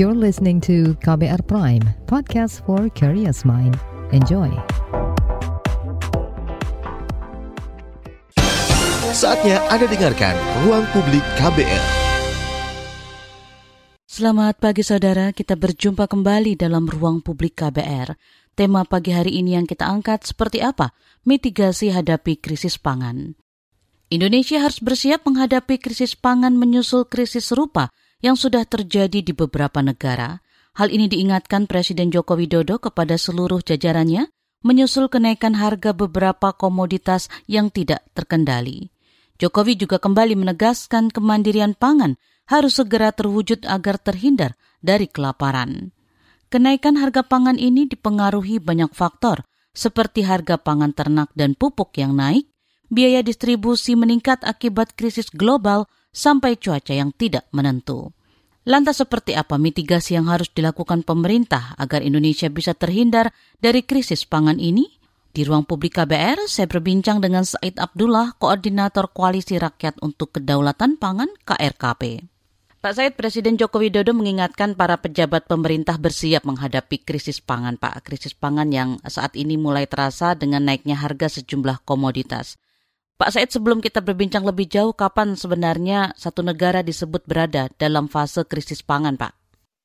You're listening to KBR Prime, podcast for curious mind. Enjoy. Saatnya Anda dengarkan Ruang Publik KBR. Selamat pagi saudara, kita berjumpa kembali dalam Ruang Publik KBR. Tema pagi hari ini yang kita angkat seperti apa? Mitigasi hadapi krisis pangan. Indonesia harus bersiap menghadapi krisis pangan menyusul krisis serupa yang sudah terjadi di beberapa negara. Hal ini diingatkan Presiden Joko Widodo kepada seluruh jajarannya menyusul kenaikan harga beberapa komoditas yang tidak terkendali. Jokowi juga kembali menegaskan kemandirian pangan harus segera terwujud agar terhindar dari kelaparan. Kenaikan harga pangan ini dipengaruhi banyak faktor, seperti harga pangan ternak dan pupuk yang naik, biaya distribusi meningkat akibat krisis global, sampai cuaca yang tidak menentu. Lantas seperti apa mitigasi yang harus dilakukan pemerintah agar Indonesia bisa terhindar dari krisis pangan ini? Di ruang publik KBR, saya berbincang dengan Said Abdullah, Koordinator Koalisi Rakyat untuk Kedaulatan Pangan KRKP. Pak Said, Presiden Joko Widodo mengingatkan para pejabat pemerintah bersiap menghadapi krisis pangan, Pak. Krisis pangan yang saat ini mulai terasa dengan naiknya harga sejumlah komoditas. Pak Said, sebelum kita berbincang lebih jauh, kapan sebenarnya satu negara disebut berada dalam fase krisis pangan, Pak?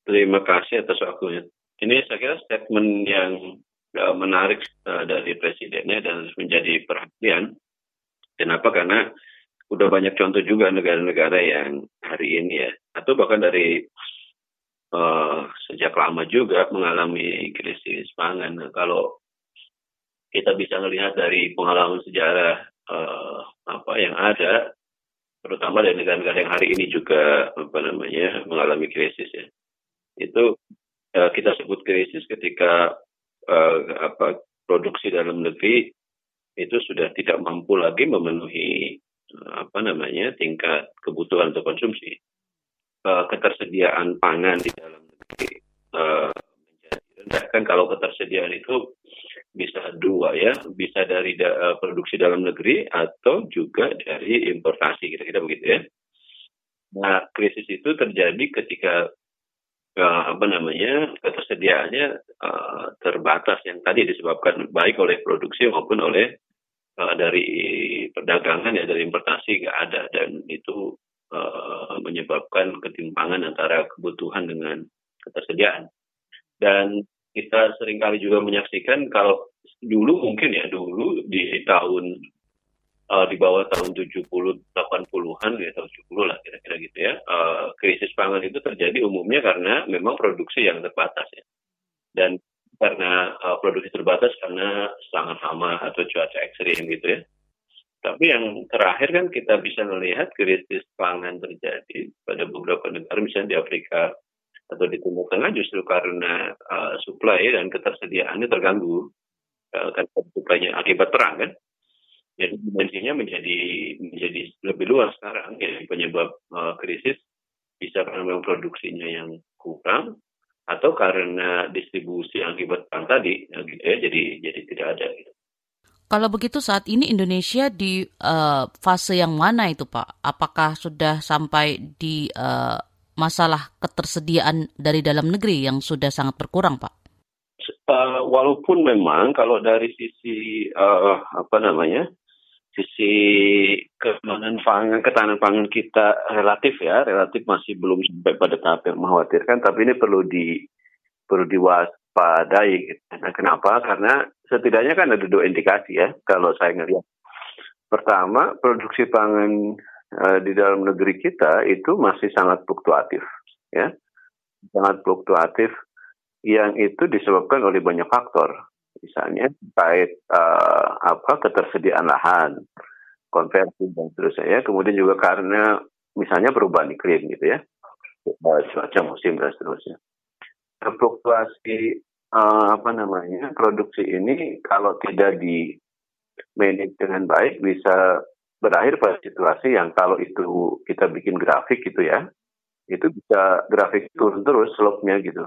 Terima kasih atas waktunya. Ini saya kira statement yang uh, menarik uh, dari presidennya dan menjadi perhatian. Kenapa? Karena udah banyak contoh juga negara-negara yang hari ini ya, atau bahkan dari uh, sejak lama juga mengalami krisis pangan. Nah, kalau kita bisa melihat dari pengalaman sejarah uh, apa yang ada terutama dari negara-negara yang hari ini juga apa namanya mengalami krisis ya. Itu uh, kita sebut krisis ketika uh, apa produksi dalam negeri itu sudah tidak mampu lagi memenuhi uh, apa namanya tingkat kebutuhan untuk konsumsi. Ketersediaan pangan di dalam negeri uh, kan kalau ketersediaan itu bisa dua ya, bisa dari da eh, produksi dalam negeri atau juga dari importasi kira-kira begitu ya. Nah, krisis itu terjadi ketika uh, apa namanya ketersediaannya uh, terbatas yang tadi disebabkan baik oleh produksi maupun oleh uh, dari perdagangan ya dari importasi nggak ada dan itu uh, menyebabkan ketimpangan antara kebutuhan dengan ketersediaan. Dan kita sering kali juga menyaksikan kalau dulu mungkin ya dulu di tahun uh, di bawah tahun 70 80-an ya tahun 70 lah kira-kira gitu ya. Uh, krisis pangan itu terjadi umumnya karena memang produksi yang terbatas ya. Dan karena uh, produksi terbatas karena sangat lama atau cuaca ekstrim gitu ya. Tapi yang terakhir kan kita bisa melihat krisis pangan terjadi pada beberapa negara misalnya di Afrika atau di Timur Tengah justru karena uh, supply dan ketersediaannya terganggu uh, kan supply akibat perang kan. Jadi dimensinya menjadi menjadi lebih luas sekarang ya penyebab uh, krisis bisa karena memang produksinya yang kurang atau karena distribusi akibat perang tadi ya, gitu ya jadi jadi tidak ada gitu. Kalau begitu saat ini Indonesia di uh, fase yang mana itu Pak? Apakah sudah sampai di masalah ketersediaan dari dalam negeri yang sudah sangat berkurang, Pak? Uh, walaupun memang kalau dari sisi uh, apa namanya sisi ketahanan pangan ketahanan pangan kita relatif ya relatif masih belum sampai pada tahap yang mengkhawatirkan tapi ini perlu di perlu diwaspadai gitu. nah, kenapa karena setidaknya kan ada dua indikasi ya kalau saya ngelihat pertama produksi pangan uh, di dalam negeri kita itu masih sangat fluktuatif, ya, sangat fluktuatif yang itu disebabkan oleh banyak faktor, misalnya terkait uh, apa ketersediaan lahan, konversi dan seterusnya, ya. kemudian juga karena misalnya perubahan iklim gitu ya, cuaca musim dan seterusnya. Fluktuasi uh, apa namanya produksi ini kalau tidak di manage dengan baik bisa berakhir pada situasi yang kalau itu kita bikin grafik gitu ya, itu bisa grafik turun terus slope-nya gitu.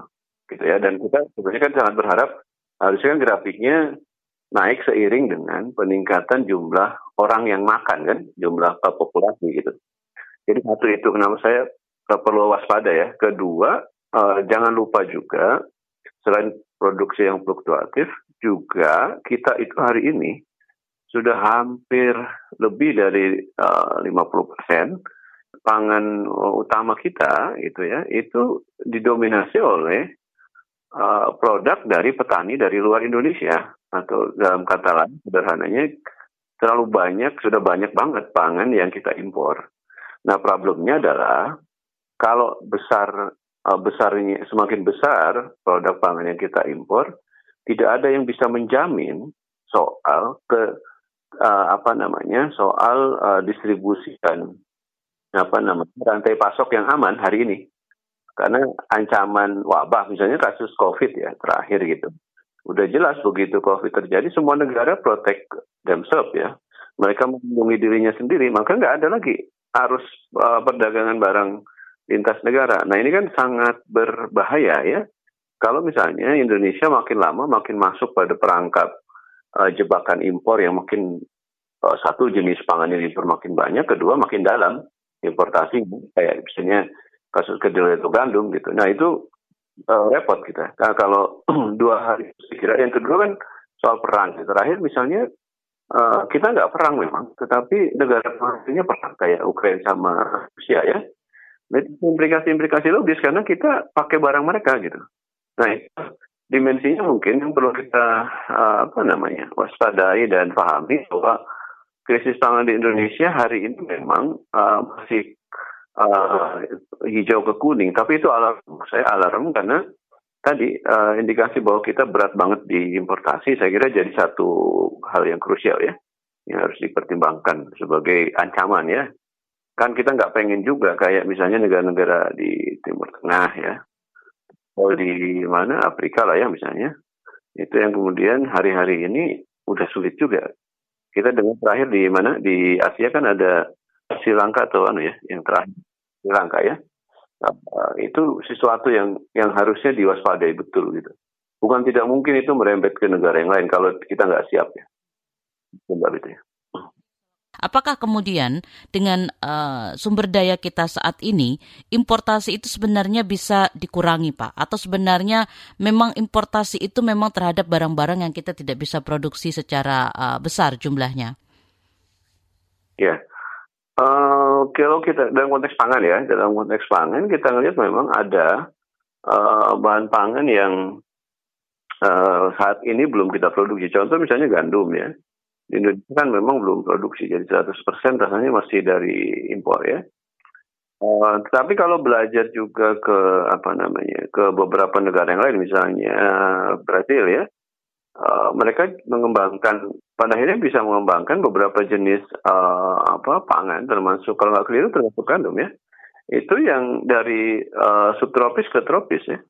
Gitu ya. Dan kita sebenarnya kan sangat berharap harusnya kan grafiknya naik seiring dengan peningkatan jumlah orang yang makan kan, jumlah populasi gitu. Jadi satu itu kenapa saya perlu waspada ya. Kedua, uh, jangan lupa juga selain produksi yang fluktuatif, juga kita itu hari ini sudah hampir lebih dari uh, 50 persen pangan utama kita itu ya itu didominasi oleh uh, produk dari petani dari luar Indonesia atau dalam kata lain sederhananya terlalu banyak sudah banyak banget pangan yang kita impor. Nah problemnya adalah kalau besar uh, besarnya semakin besar produk pangan yang kita impor tidak ada yang bisa menjamin soal ke uh, apa namanya soal uh, distribusi dan apa namanya rantai pasok yang aman hari ini. Karena ancaman wabah misalnya kasus covid ya terakhir gitu. Udah jelas begitu covid terjadi semua negara protect themselves ya. Mereka melindungi dirinya sendiri maka nggak ada lagi arus uh, perdagangan barang lintas negara. Nah ini kan sangat berbahaya ya. Kalau misalnya Indonesia makin lama makin masuk pada perangkap uh, jebakan impor yang makin uh, satu jenis pangan yang impor makin banyak, kedua makin dalam importasi kayak misalnya kasus kedelai atau gandum gitu. Nah itu uh, repot kita. Nah, kalau dua hari kira yang kedua kan soal perang. Terakhir misalnya uh, kita nggak perang memang, tetapi negara penghasilnya perang kayak Ukraina sama Rusia ya. Implikasi-implikasi logis karena kita pakai barang mereka gitu. Nah, dimensinya mungkin yang perlu kita uh, apa namanya waspadai dan pahami bahwa krisis pangan di Indonesia hari ini memang uh, masih uh, hijau ke kuning, tapi itu alarm saya alarm karena tadi uh, indikasi bahwa kita berat banget di importasi, saya kira jadi satu hal yang krusial ya, yang harus dipertimbangkan sebagai ancaman ya. Kan kita nggak pengen juga kayak misalnya negara-negara di Timur Tengah ya, atau di mana? Afrika lah ya misalnya. Itu yang kemudian hari-hari ini udah sulit juga. Kita dengar terakhir di mana? Di Asia kan ada Sri Lanka atau anu ya yang terakhir. Sri Lanka ya. Uh, itu sesuatu yang yang harusnya diwaspadai betul gitu. Bukan tidak mungkin itu merembet ke negara yang lain kalau kita nggak siap ya. Sebab itu ya Apakah kemudian dengan uh, sumber daya kita saat ini importasi itu sebenarnya bisa dikurangi, Pak? Atau sebenarnya memang importasi itu memang terhadap barang-barang yang kita tidak bisa produksi secara uh, besar jumlahnya? Ya, uh, kalau kita dalam konteks pangan ya, dalam konteks pangan kita ngelihat memang ada uh, bahan pangan yang uh, saat ini belum kita produksi. Contoh misalnya gandum ya di Indonesia kan memang belum produksi, jadi 100% rasanya masih dari impor ya. Uh, tapi kalau belajar juga ke apa namanya ke beberapa negara yang lain, misalnya Brazil ya, uh, mereka mengembangkan pada akhirnya bisa mengembangkan beberapa jenis uh, apa pangan, termasuk kalau nggak keliru termasuk gandum ya. Itu yang dari uh, subtropis ke tropis ya.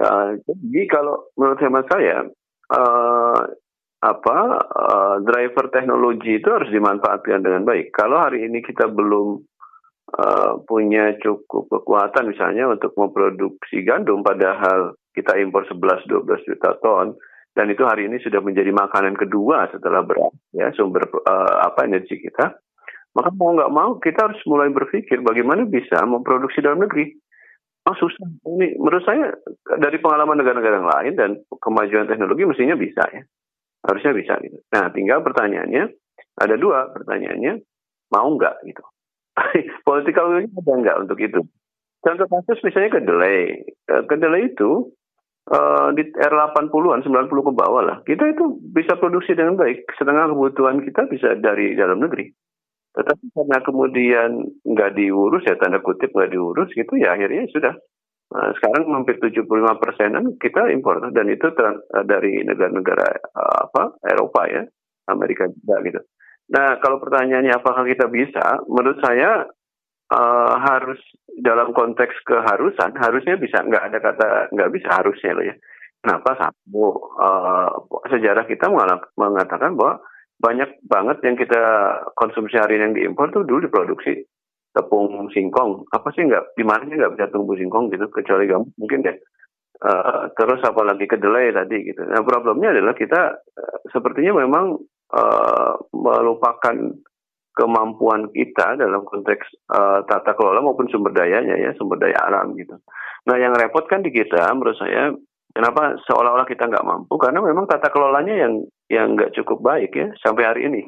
Uh, jadi kalau menurut hemat saya uh, apa uh, driver teknologi itu harus dimanfaatkan dengan baik. Kalau hari ini kita belum uh, punya cukup kekuatan misalnya untuk memproduksi gandum padahal kita impor 11-12 juta ton dan itu hari ini sudah menjadi makanan kedua setelah beras ya sumber uh, apa energi kita maka mau nggak mau kita harus mulai berpikir bagaimana bisa memproduksi dalam negeri. Oh susah. Ini menurut saya dari pengalaman negara-negara lain dan kemajuan teknologi mestinya bisa ya Harusnya bisa gitu. Nah, tinggal pertanyaannya, ada dua pertanyaannya, mau nggak gitu. Political will ada nggak untuk itu? Contoh kasus misalnya kedelai. Eh, kedelai itu uh, di era 80-an, 90 ke bawah lah. Kita itu bisa produksi dengan baik. Setengah kebutuhan kita bisa dari dalam negeri. Tetapi karena kemudian nggak diurus ya tanda kutip nggak diurus gitu ya akhirnya sudah Nah, sekarang hampir 75 persenan kita impor dan itu eh, dari negara-negara uh, apa Eropa ya, Amerika juga gitu. Nah, kalau pertanyaannya apakah kita bisa? Menurut saya uh, harus dalam konteks keharusan harusnya bisa nggak ada kata nggak bisa harusnya loh ya. Kenapa satu uh, sejarah kita mengatakan bahwa banyak banget yang kita konsumsi hari ini yang diimpor tuh dulu diproduksi tepung singkong. Apa sih nggak di mana nggak bisa tumbuh singkong gitu kecuali kamu mungkin deh. Uh, terus apalagi kedelai tadi gitu. Nah problemnya adalah kita uh, sepertinya memang uh, melupakan kemampuan kita dalam konteks uh, tata kelola maupun sumber dayanya ya sumber daya alam gitu. Nah yang repot kan di kita menurut saya kenapa seolah-olah kita nggak mampu? Karena memang tata kelolanya yang yang nggak cukup baik ya sampai hari ini.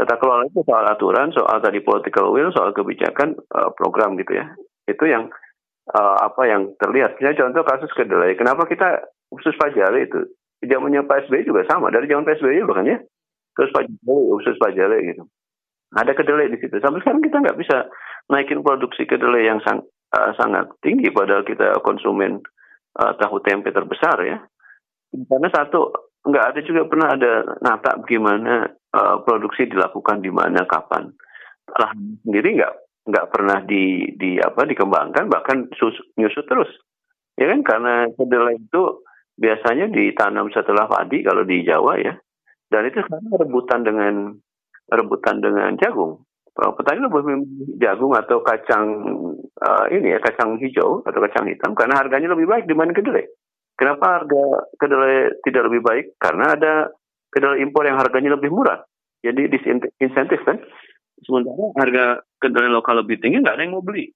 Tata kelola itu soal aturan, soal tadi political will, soal kebijakan uh, program gitu ya. Itu yang uh, apa yang terlihat. Misalnya contoh kasus kedelai. Kenapa kita khusus pajale itu? Zamannya Pak SBY juga sama. Dari zaman Pak SBY bahkan ya. Terus pajale, khusus pajale gitu. Ada kedelai di situ. Sampai sekarang kita nggak bisa naikin produksi kedelai yang sang, uh, sangat tinggi padahal kita konsumen uh, tahu tempe terbesar ya. Karena satu nggak ada juga pernah ada nata bagaimana uh, produksi dilakukan di mana kapan. Lah sendiri nggak nggak pernah di di apa dikembangkan bahkan sus, nyusut terus. Ya kan karena kedelai itu biasanya ditanam setelah padi kalau di Jawa ya. Dan itu sekarang rebutan dengan rebutan dengan jagung. Petani lebih memilih jagung atau kacang uh, ini ya kacang hijau atau kacang hitam karena harganya lebih baik dibanding kedelai. Kenapa harga kedelai tidak lebih baik? Karena ada kedelai impor yang harganya lebih murah. Jadi disinsentif kan. Sementara harga kedelai lokal lebih tinggi, nggak ada yang mau beli.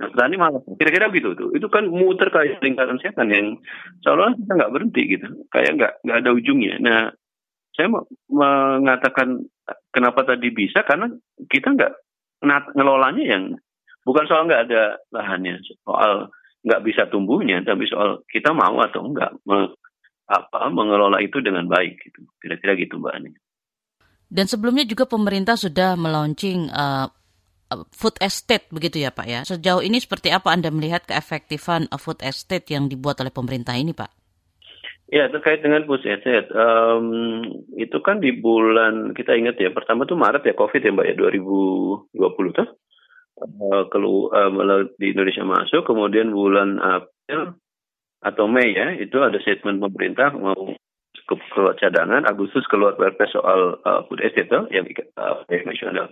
Nah, petani malah kira-kira gitu tuh. Itu kan muter kayak lingkaran setan yang seolah kita nggak berhenti gitu. Kayak nggak nggak ada ujungnya. Nah, saya mau mengatakan kenapa tadi bisa karena kita nggak ngelolanya yang bukan soal nggak ada lahannya, soal nggak bisa tumbuhnya, tapi soal kita mau atau enggak apa mengelola itu dengan baik gitu. Kira-kira gitu Mbak Ani. Dan sebelumnya juga pemerintah sudah melaunching uh, food estate begitu ya Pak ya. Sejauh ini seperti apa Anda melihat keefektifan food estate yang dibuat oleh pemerintah ini Pak? Ya terkait dengan food estate, um, itu kan di bulan kita ingat ya pertama tuh Maret ya COVID ya Mbak ya 2020 tuh uh, kelu uh, di Indonesia masuk, kemudian bulan April atau Mei ya, itu ada statement pemerintah mau keluar cadangan, Agustus keluar perpres soal uh, food estate yang uh, nasional.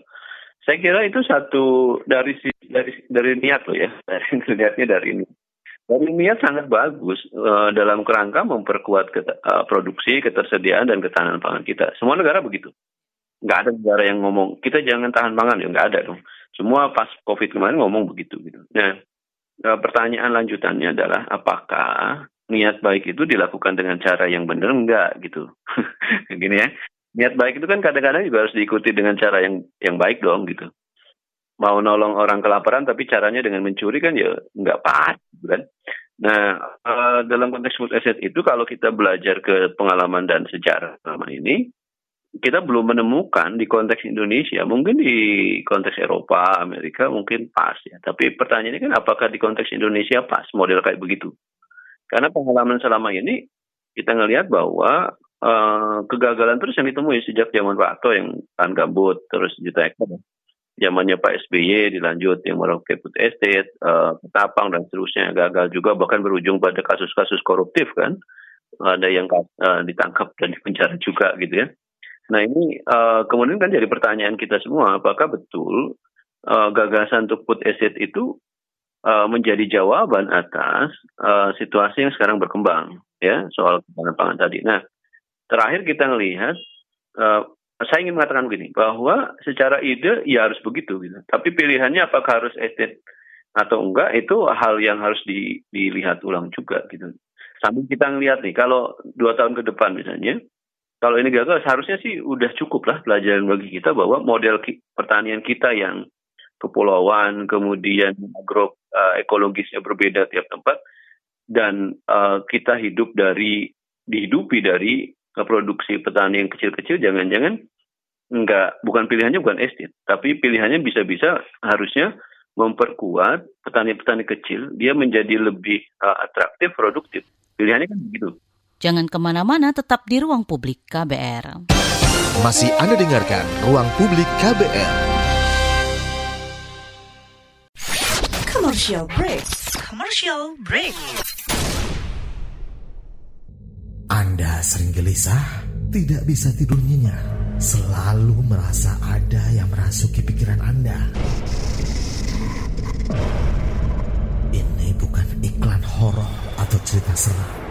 Saya kira itu satu dari dari dari niat loh ya, dari niatnya dari ini. Dari niat sangat bagus uh, dalam kerangka memperkuat ket, uh, produksi, ketersediaan dan ketahanan pangan kita. Semua negara begitu. Nggak ada negara yang ngomong kita jangan tahan pangan ya nggak ada dong. Semua pas COVID kemarin ngomong begitu gitu. Nah, pertanyaan lanjutannya adalah apakah niat baik itu dilakukan dengan cara yang benar enggak gitu. Gini ya. Niat baik itu kan kadang-kadang juga harus diikuti dengan cara yang yang baik dong gitu. Mau nolong orang kelaparan tapi caranya dengan mencuri kan ya enggak pas gitu kan. Nah, uh, dalam konteks food asset itu kalau kita belajar ke pengalaman dan sejarah selama ini, kita belum menemukan di konteks Indonesia, mungkin di konteks Eropa, Amerika mungkin pas ya. Tapi pertanyaannya kan apakah di konteks Indonesia pas model kayak begitu? Karena pengalaman selama ini kita ngelihat bahwa uh, kegagalan terus yang ditemui sejak zaman Pak Harto yang kan gambut terus juta ekor. Zamannya Pak SBY dilanjut yang Merauke Food Estate, uh, Ketapang dan seterusnya gagal juga bahkan berujung pada kasus-kasus koruptif kan. Ada yang uh, ditangkap dan dipenjara juga gitu ya. Nah ini uh, kemudian kan jadi pertanyaan kita semua, apakah betul uh, gagasan untuk put asset itu uh, menjadi jawaban atas uh, situasi yang sekarang berkembang, ya soal ketahanan pangan tadi. Nah terakhir kita melihat, uh, saya ingin mengatakan begini, bahwa secara ide ya harus begitu, gitu. Tapi pilihannya apakah harus estate atau enggak itu hal yang harus di, dilihat ulang juga, gitu. Sambil kita ngelihat nih, kalau dua tahun ke depan misalnya, kalau ini gagal seharusnya sih udah cukup lah pelajaran bagi kita bahwa model pertanian kita yang kepulauan kemudian agro uh, ekologisnya berbeda tiap tempat dan uh, kita hidup dari dihidupi dari produksi petani yang kecil-kecil jangan-jangan enggak bukan pilihannya bukan estate tapi pilihannya bisa-bisa harusnya memperkuat petani-petani kecil dia menjadi lebih uh, atraktif produktif. Pilihannya kan begitu Jangan ke mana-mana, tetap di ruang publik KBR. Masih Anda dengarkan ruang publik KBR. Commercial break. Commercial break. Anda sering gelisah, tidak bisa tidur nyenyak, selalu merasa ada yang merasuki pikiran Anda. Ini bukan iklan horor atau cerita seram,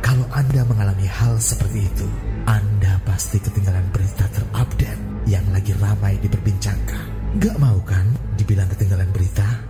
kalau Anda mengalami hal seperti itu, Anda pasti ketinggalan berita terupdate yang lagi ramai diperbincangkan. Gak mau kan dibilang ketinggalan berita?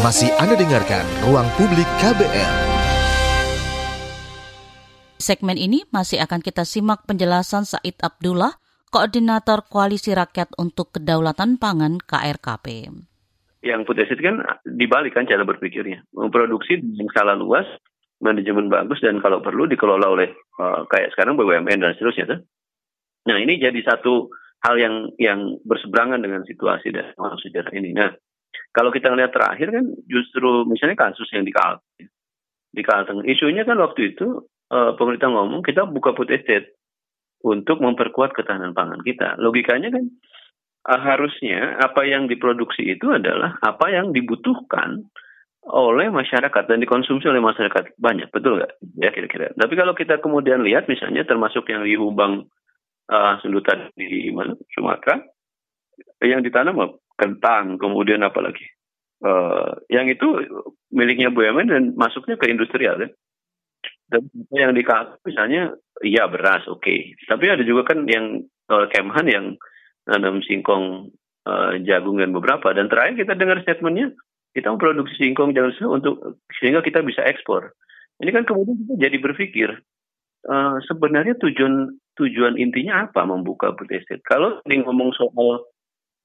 Masih Anda dengarkan Ruang Publik KBR. Segmen ini masih akan kita simak penjelasan Said Abdullah, Koordinator Koalisi Rakyat untuk Kedaulatan Pangan KRKP. Yang putus kan dibalik kan cara berpikirnya. Memproduksi dengan skala luas, manajemen bagus, dan kalau perlu dikelola oleh uh, kayak sekarang BUMN dan seterusnya. Tuh. Nah ini jadi satu hal yang yang berseberangan dengan situasi dan sejarah ini. Nah kalau kita lihat terakhir kan justru misalnya kasus yang di Kalteng, di Kalteng isunya kan waktu itu uh, pemerintah ngomong kita buka food estate untuk memperkuat ketahanan pangan kita. Logikanya kan uh, harusnya apa yang diproduksi itu adalah apa yang dibutuhkan oleh masyarakat dan dikonsumsi oleh masyarakat banyak, betul nggak? Ya kira-kira. Tapi kalau kita kemudian lihat misalnya termasuk yang di Hubang uh, sundutan di Sumatera yang ditanam kentang kemudian apa lagi uh, yang itu miliknya BUMN dan masuknya ke industrial ya dan yang di misalnya iya beras oke okay. tapi ada juga kan yang uh, Kemhan yang nanam singkong uh, jagung dan beberapa dan terakhir kita dengar statementnya kita memproduksi singkong jagung untuk sehingga kita bisa ekspor ini kan kemudian kita jadi berpikir uh, sebenarnya tujuan tujuan intinya apa membuka food estate? Kalau ini ngomong soal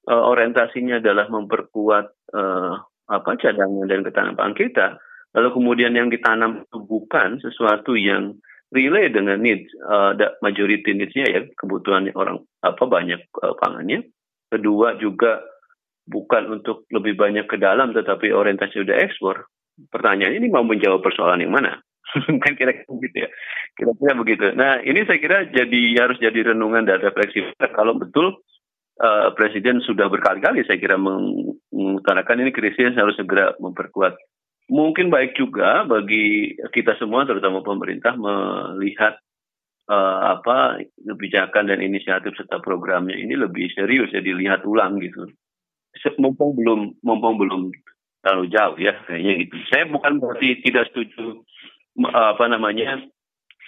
uh, orientasinya adalah memperkuat uh, apa cadangan dan ketahanan kita, lalu kemudian yang ditanam itu bukan sesuatu yang relay dengan needs, uh, majority needs-nya ya kebutuhan orang apa banyak uh, pangannya. Kedua juga bukan untuk lebih banyak ke dalam tetapi orientasi udah ekspor. Pertanyaan ini mau menjawab persoalan yang mana? kan kira-kira begitu ya. Kira-kira begitu. Nah, ini saya kira jadi harus jadi renungan dan refleksi kalau betul uh, Presiden sudah berkali-kali saya kira mengutarakan ini krisis harus segera memperkuat. Mungkin baik juga bagi kita semua terutama pemerintah melihat uh, apa kebijakan dan inisiatif serta programnya ini lebih serius ya dilihat ulang gitu. Mumpung belum mumpung belum terlalu jauh ya kayaknya gitu. Saya bukan berarti tidak setuju apa namanya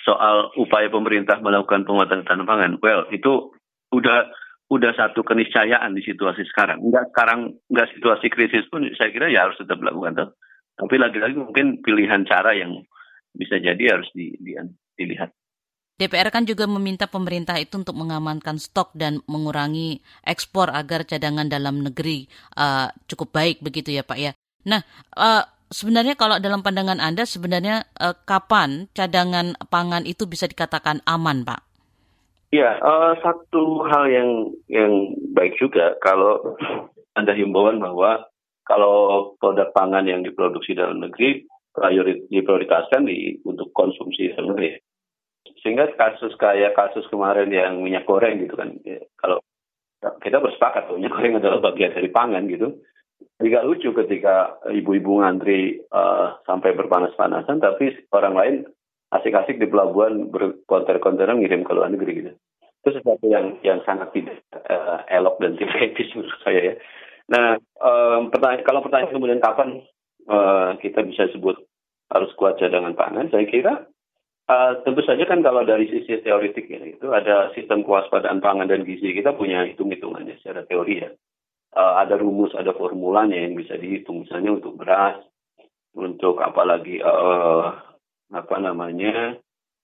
soal upaya pemerintah melakukan penguatan ketahanan pangan. Well, itu udah udah satu keniscayaan di situasi sekarang. Enggak sekarang enggak situasi krisis pun saya kira ya harus tetap dilakukan tuh. Tapi lagi-lagi mungkin pilihan cara yang bisa jadi harus di, di, dilihat. DPR kan juga meminta pemerintah itu untuk mengamankan stok dan mengurangi ekspor agar cadangan dalam negeri uh, cukup baik begitu ya Pak ya. Nah, uh, sebenarnya kalau dalam pandangan Anda sebenarnya uh, kapan cadangan pangan itu bisa dikatakan aman, Pak? Ya, uh, satu hal yang yang baik juga kalau ada himbauan bahwa kalau produk pangan yang diproduksi dalam negeri priorit, diprioritaskan di untuk konsumsi dalam negeri. Sehingga kasus kayak kasus kemarin yang minyak goreng gitu kan, ya, kalau kita bersepakat minyak goreng adalah bagian dari pangan gitu, agak lucu ketika ibu-ibu ngantri uh, sampai berpanas-panasan, tapi orang lain asik-asik di pelabuhan berkonter-konteran ngirim ke luar negeri gitu. Itu sesuatu yang yang sangat tidak uh, elok dan tidak etis menurut saya ya. Nah, um, pertanyaan, kalau pertanyaan kemudian kapan uh, kita bisa sebut harus kuat cadangan pangan, saya kira uh, tentu saja kan kalau dari sisi teoritik ya, itu ada sistem kewaspadaan pangan dan gizi kita punya hitung-hitungannya secara teori ya uh, ada rumus, ada formulanya yang bisa dihitung. Misalnya untuk beras, untuk apalagi uh, apa namanya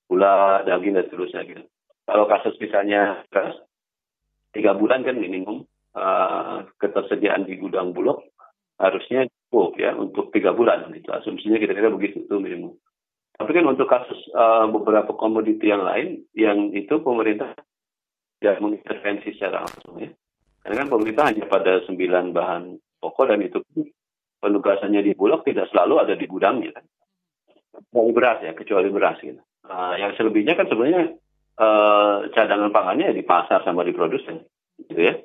gula, daging dan seterusnya gitu. Kalau kasus misalnya tiga bulan kan minimum uh, ketersediaan di gudang bulog harusnya cukup ya untuk tiga bulan itu asumsinya kira-kira begitu itu minimum. Tapi kan untuk kasus uh, beberapa komoditi yang lain yang itu pemerintah tidak mengintervensi secara langsung ya. Karena kan pemerintah hanya pada sembilan bahan pokok dan itu penugasannya di Bulog tidak selalu ada di gudangnya kan. Kecuali beras ya, kecuali beras gitu. Uh, yang selebihnya kan sebenarnya uh, cadangan pangannya di pasar sama di produsen, gitu ya.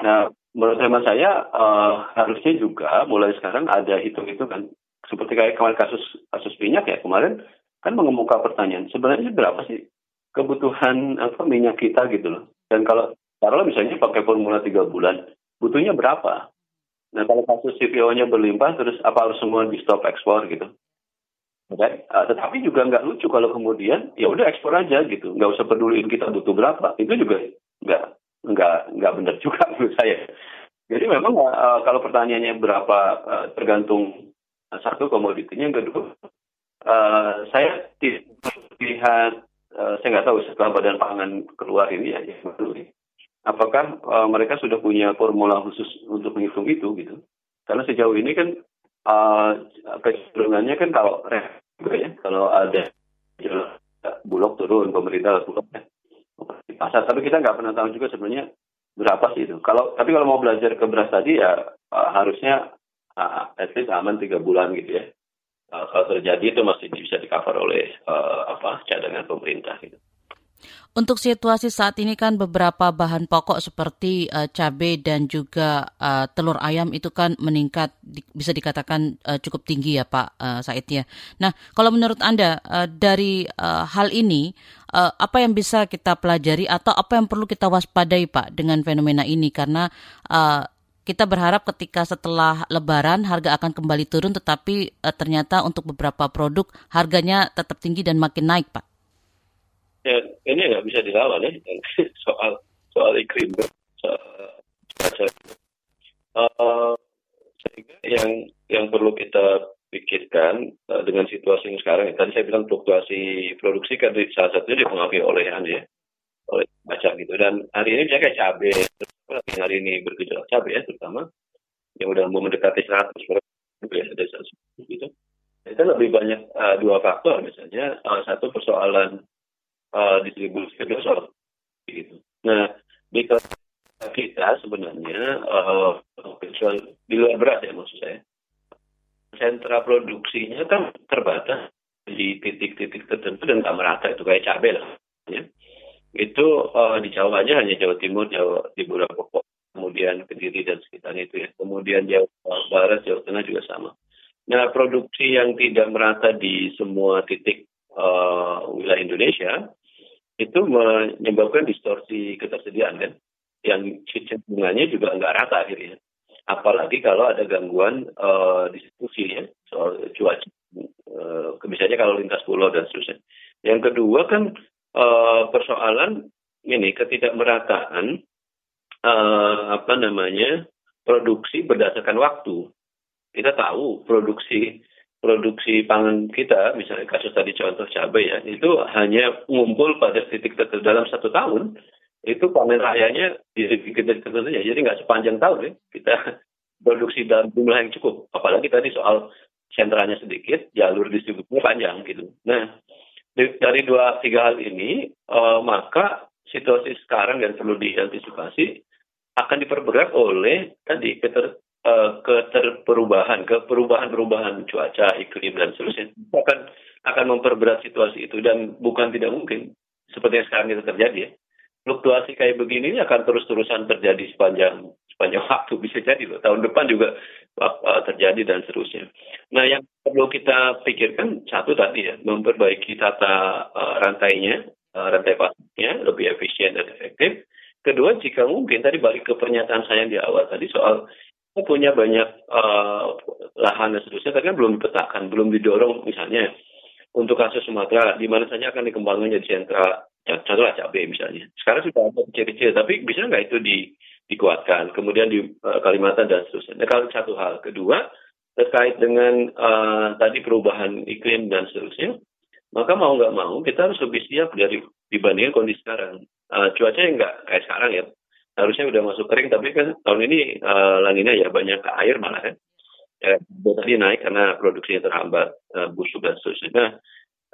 Nah, menurut hemat saya uh, harusnya juga mulai sekarang ada hitung-hitungan seperti kayak kemarin kasus kasus minyak ya kemarin kan mengemuka pertanyaan sebenarnya berapa sih kebutuhan apa minyak kita gitu loh. Dan kalau taruhlah misalnya pakai formula tiga bulan, butuhnya berapa? Nah kalau kasus CPO-nya berlimpah terus apa harus semua di stop ekspor gitu? Okay? Uh, tetapi juga nggak lucu kalau kemudian ya udah ekspor aja gitu, nggak usah peduliin kita butuh berapa. Itu juga nggak nggak nggak benar juga menurut saya. Jadi memang uh, kalau pertanyaannya berapa uh, tergantung satu komoditinya, yang kedua uh, saya lihat uh, saya nggak tahu setelah Badan Pangan keluar ini ya ini, apakah uh, mereka sudah punya formula khusus untuk menghitung itu gitu? Karena sejauh ini kan uh, kecenderungannya kan kalau ya kalau ada bulog turun pemerintah bulog ya pasar tapi kita nggak pernah tahu juga sebenarnya berapa sih itu. Kalau tapi kalau mau belajar ke beras tadi ya uh, harusnya uh, at least aman tiga bulan gitu ya. Uh, kalau terjadi itu masih bisa di cover oleh uh, apa cadangan pemerintah gitu. Untuk situasi saat ini kan beberapa bahan pokok seperti uh, cabai dan juga uh, telur ayam itu kan meningkat di, bisa dikatakan uh, cukup tinggi ya Pak uh, Said ya. Nah kalau menurut Anda uh, dari uh, hal ini uh, apa yang bisa kita pelajari atau apa yang perlu kita waspadai Pak dengan fenomena ini karena uh, kita berharap ketika setelah Lebaran harga akan kembali turun, tetapi uh, ternyata untuk beberapa produk harganya tetap tinggi dan makin naik, Pak ya ini nggak bisa dilawan ya. Soal soal iklim soal cuaca. Uh, sehingga yang yang perlu kita pikirkan uh, dengan situasi yang sekarang tadi saya bilang fluktuasi produksi kan salah satunya dipengaruhi oleh ya oleh baca gitu. Dan hari ini misalnya kayak cabai hari ini bergejolak cabai ya terutama yang udah mau mendekati 100 gitu ya ada gitu. Itu lebih banyak uh, dua faktor misalnya uh, satu persoalan uh, distribusi soal gitu. Nah di kita sebenarnya uh, di luar beras ya maksud saya sentra produksinya kan terbatas di titik-titik tertentu dan nggak merata itu kayak cabai lah ya. itu uh, di Jawa aja hanya Jawa Timur Jawa di beberapa kemudian Kediri dan sekitarnya itu ya kemudian Jawa Barat Jawa Tengah juga sama nah produksi yang tidak merata di semua titik uh, wilayah Indonesia itu menyebabkan distorsi ketersediaan kan? Yang cenderungannya juga nggak rata akhirnya. Apalagi kalau ada gangguan uh, distribusi ya soal cuaca uh, misalnya kalau lintas pulau dan seterusnya. Yang kedua kan uh, persoalan ini ketidakmerataan uh, apa namanya produksi berdasarkan waktu. Kita tahu produksi produksi pangan kita, misalnya kasus tadi contoh cabai ya, itu hanya ngumpul pada titik tertentu dalam satu tahun, itu panen rayanya di titik tertentu ya. Jadi nggak sepanjang tahun ya, kita produksi dalam jumlah yang cukup. Apalagi tadi soal sentranya sedikit, jalur distribusinya panjang gitu. Nah, dari dua tiga hal ini, uh, maka situasi sekarang yang perlu diantisipasi akan diperberat oleh tadi keter, uh, keterperubahan, ke perubahan-perubahan cuaca, iklim dan seterusnya akan akan memperberat situasi itu dan bukan tidak mungkin seperti yang sekarang itu terjadi ya. Fluktuasi kayak begini ini akan terus-terusan terjadi sepanjang sepanjang waktu bisa jadi loh. Tahun depan juga uh, terjadi dan seterusnya. Nah, yang perlu kita pikirkan satu tadi ya, memperbaiki tata uh, rantainya, uh, rantai pasarnya lebih efisien dan efektif. Kedua, jika mungkin tadi balik ke pernyataan saya di awal tadi soal punya banyak uh, lahan dan seterusnya, tapi kan belum dipetakan, belum didorong misalnya untuk kasus Sumatera, di mana saja akan dikembangkan jadi sentra, ya, contohnya cabai misalnya. Sekarang sudah ada kecil-kecil, tapi bisa nggak itu di, dikuatkan, kemudian di uh, Kalimantan dan seterusnya. Nah, kalau satu hal. Kedua, terkait dengan uh, tadi perubahan iklim dan seterusnya, maka mau nggak mau kita harus lebih siap dari dibandingkan kondisi sekarang. Uh, cuacanya nggak kayak sekarang ya, harusnya udah masuk kering tapi kan tahun ini uh, lanina ya banyak air malah kan ya, tadi naik karena produksinya terhambat uh, busuk dan seterusnya. Nah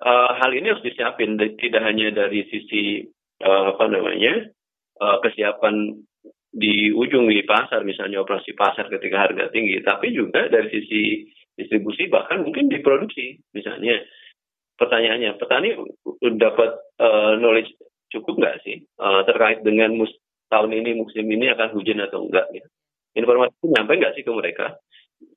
uh, hal ini harus disiapin tidak hanya dari sisi uh, apa namanya uh, kesiapan di ujung di pasar misalnya operasi pasar ketika harga tinggi tapi juga dari sisi distribusi bahkan mungkin diproduksi misalnya. Pertanyaannya petani dapat uh, knowledge cukup nggak sih uh, terkait dengan mus tahun ini musim ini akan hujan atau enggak gitu. Informasi itu nyampe nggak sih ke mereka?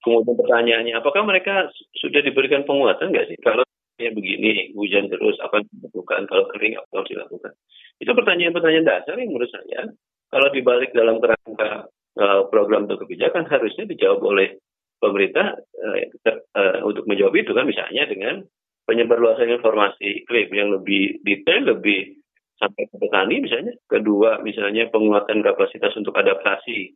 kemudian pertanyaannya, apakah mereka sudah diberikan penguatan nggak sih? Kalau ya begini, hujan terus, apa yang dilakukan? Kalau kering, apa harus dilakukan? Itu pertanyaan-pertanyaan dasar yang menurut saya, kalau dibalik dalam kerangka uh, program atau kebijakan, harusnya dijawab oleh pemerintah uh, uh, untuk menjawab itu kan misalnya dengan penyebarluasan informasi iklim yang lebih detail, lebih sampai ke petani misalnya. Kedua, misalnya penguatan kapasitas untuk adaptasi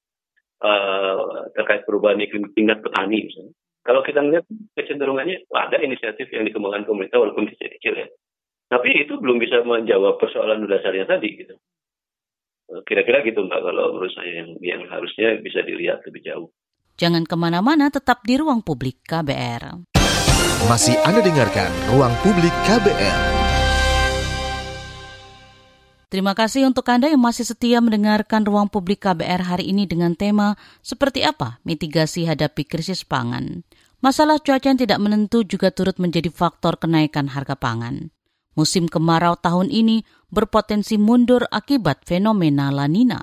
uh, terkait perubahan iklim tingkat petani misalnya. Kalau kita melihat kecenderungannya ada inisiatif yang dikembangkan pemerintah walaupun kecil-kecil ya. Tapi itu belum bisa menjawab persoalan dasarnya tadi gitu. Kira-kira gitu Mbak kalau menurut saya yang, yang harusnya bisa dilihat lebih jauh. Jangan ke mana-mana, tetap di ruang publik KBR. Masih Anda dengarkan Ruang Publik KBR. Terima kasih untuk Anda yang masih setia mendengarkan Ruang Publik KBR hari ini dengan tema Seperti apa mitigasi hadapi krisis pangan. Masalah cuaca yang tidak menentu juga turut menjadi faktor kenaikan harga pangan. Musim kemarau tahun ini berpotensi mundur akibat fenomena La Nina.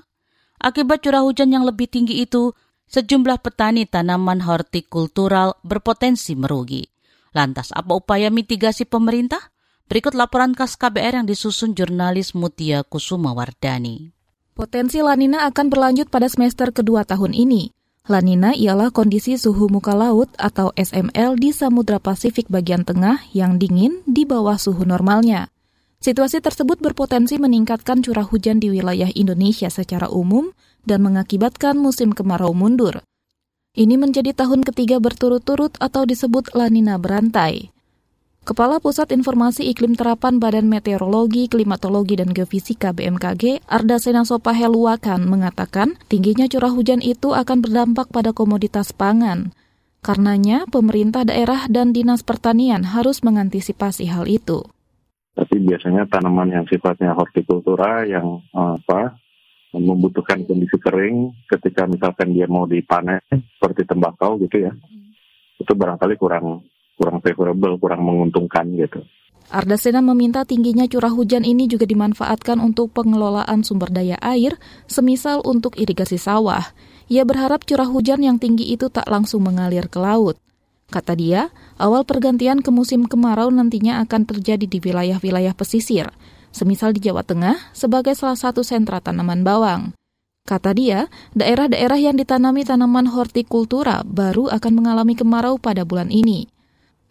Akibat curah hujan yang lebih tinggi itu, sejumlah petani tanaman hortikultural berpotensi merugi. Lantas, apa upaya mitigasi pemerintah? Berikut laporan khas KBR yang disusun jurnalis Mutia Kusuma Wardani. Potensi lanina akan berlanjut pada semester kedua tahun ini. Lanina ialah kondisi suhu muka laut atau SML di Samudra Pasifik bagian tengah yang dingin di bawah suhu normalnya. Situasi tersebut berpotensi meningkatkan curah hujan di wilayah Indonesia secara umum dan mengakibatkan musim kemarau mundur. Ini menjadi tahun ketiga berturut-turut atau disebut lanina berantai. Kepala Pusat Informasi Iklim Terapan Badan Meteorologi, Klimatologi, dan Geofisika BMKG, Arda Senasopa Heluakan, mengatakan tingginya curah hujan itu akan berdampak pada komoditas pangan. Karenanya, pemerintah daerah dan dinas pertanian harus mengantisipasi hal itu. Tapi biasanya tanaman yang sifatnya hortikultura yang apa membutuhkan kondisi kering ketika misalkan dia mau dipanen seperti tembakau gitu ya itu barangkali kurang kurang favorable kurang menguntungkan gitu. Ardasena meminta tingginya curah hujan ini juga dimanfaatkan untuk pengelolaan sumber daya air, semisal untuk irigasi sawah. Ia berharap curah hujan yang tinggi itu tak langsung mengalir ke laut. Kata dia, awal pergantian ke musim kemarau nantinya akan terjadi di wilayah-wilayah pesisir, semisal di Jawa Tengah sebagai salah satu sentra tanaman bawang. Kata dia, daerah-daerah yang ditanami tanaman hortikultura baru akan mengalami kemarau pada bulan ini.